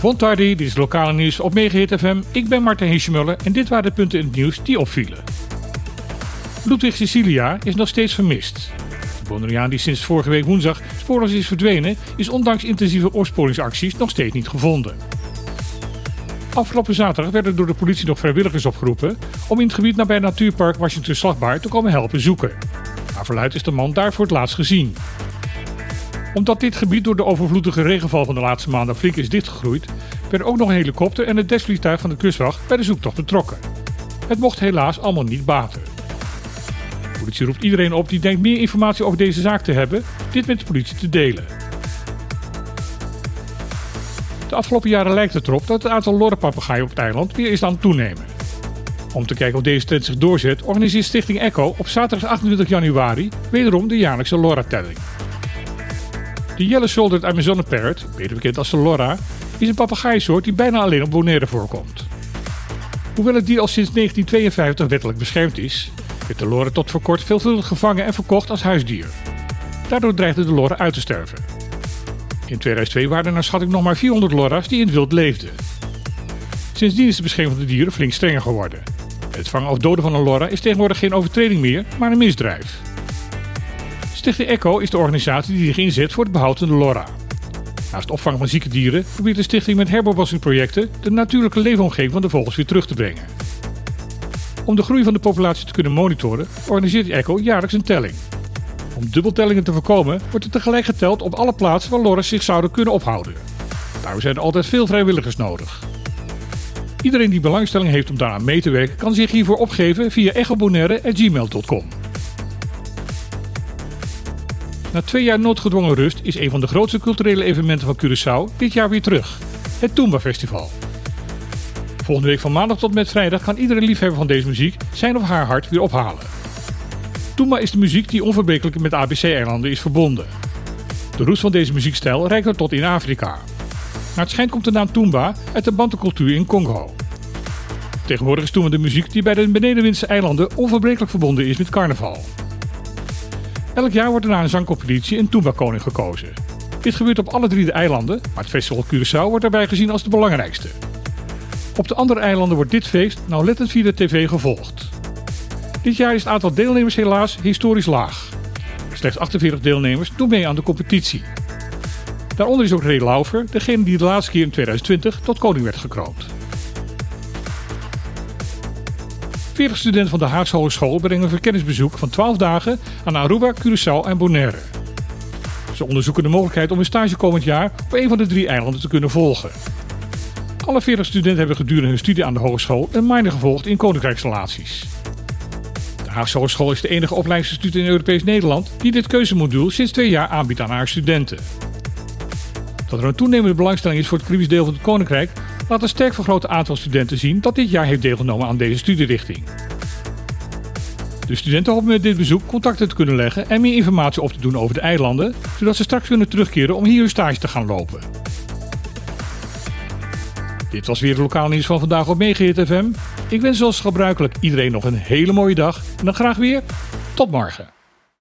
Bontardi, dit is lokale nieuws op Megahit FM. Ik ben Martin Hiesjemuller en dit waren de punten in het nieuws die opvielen. Ludwig Cecilia is nog steeds vermist. De Bonaireaan die sinds vorige week woensdag spoorloos is verdwenen, is ondanks intensieve opsporingsacties nog steeds niet gevonden. Afgelopen zaterdag werden door de politie nog vrijwilligers opgeroepen om in het gebied nabij natuurpark Washington Slagbaar te komen helpen zoeken. Maar verluid is de man daar voor het laatst gezien. Omdat dit gebied door de overvloedige regenval van de laatste maanden flink is dichtgegroeid, werden ook nog een helikopter en het desvliegtuig van de kustwacht bij de zoektocht betrokken. Het mocht helaas allemaal niet baten. De politie roept iedereen op die denkt meer informatie over deze zaak te hebben, dit met de politie te delen. De afgelopen jaren lijkt het erop dat het aantal lorrenpapegaaien op het eiland weer is aan het toenemen. Om te kijken of deze trend zich doorzet, organiseert Stichting Echo op zaterdag 28 januari wederom de jaarlijkse LoRa-telling. De Yellow-shouldered Amazon Parrot, beter bekend als de LoRa, is een papegaaisoort die bijna alleen op Bonaire voorkomt. Hoewel het dier al sinds 1952 wettelijk beschermd is, werd de LoRa tot voor kort veelvuldig gevangen en verkocht als huisdier. Daardoor dreigde de LoRa uit te sterven. In 2002 waren er naar schatting nog maar 400 LoRa's die in het wild leefden. Sindsdien is de bescherming van de dieren flink strenger geworden. Het vangen of doden van een LoRa is tegenwoordig geen overtreding meer, maar een misdrijf. Stichting Echo is de organisatie die zich inzet voor het behoud van de LoRa. Naast opvang van zieke dieren probeert de stichting met herbowassingprojecten de natuurlijke leefomgeving van de vogels weer terug te brengen. Om de groei van de populatie te kunnen monitoren, organiseert Echo jaarlijks een telling. Om dubbeltellingen te voorkomen, wordt er tegelijk geteld op alle plaatsen waar lorres zich zouden kunnen ophouden. Daarom zijn er altijd veel vrijwilligers nodig. Iedereen die belangstelling heeft om daaraan mee te werken, kan zich hiervoor opgeven via echobonaire.gmail.com. Na twee jaar noodgedwongen rust is een van de grootste culturele evenementen van Curaçao dit jaar weer terug. Het Toomba Festival. Volgende week van maandag tot met vrijdag kan iedere liefhebber van deze muziek zijn of haar hart weer ophalen. Toomba is de muziek die onverbrekelijk met ABC-eilanden is verbonden. De roots van deze muziekstijl reikt tot in Afrika. Naar het schijnt komt de naam Toomba uit de Bantu-cultuur in Congo. Tegenwoordig is Toomba de muziek die bij de benedenwindse eilanden onverbrekelijk verbonden is met carnaval. Elk jaar wordt er na een zangcompetitie een Toomba-koning gekozen. Dit gebeurt op alle drie de eilanden, maar het festival Curaçao wordt daarbij gezien als de belangrijkste. Op de andere eilanden wordt dit feest nauwlettend via de tv gevolgd. Dit jaar is het aantal deelnemers helaas historisch laag. Slechts 48 deelnemers doen mee aan de competitie. Daaronder is ook Ray Laufer, degene die de laatste keer in 2020 tot koning werd gekroond. 40 studenten van de Haagse Hogeschool brengen een verkenningsbezoek van 12 dagen aan Aruba, Curaçao en Bonaire. Ze onderzoeken de mogelijkheid om hun stage komend jaar op een van de drie eilanden te kunnen volgen. Alle 40 studenten hebben gedurende hun studie aan de hogeschool een minor gevolgd in koninkrijksrelaties. De Haagse Hogeschool is de enige opleidingsinstituut in Europees Nederland die dit keuzemodule sinds twee jaar aanbiedt aan haar studenten. Dat er een toenemende belangstelling is voor het Caribisch deel van het Koninkrijk laat een sterk vergroot aantal studenten zien dat dit jaar heeft deelgenomen aan deze studierichting. De studenten hopen met dit bezoek contacten te kunnen leggen en meer informatie op te doen over de eilanden, zodat ze straks kunnen terugkeren om hier hun stage te gaan lopen. Dit was weer het lokaal nieuws van vandaag op Megahit FM. Ik wens zoals gebruikelijk iedereen nog een hele mooie dag en dan graag weer tot morgen.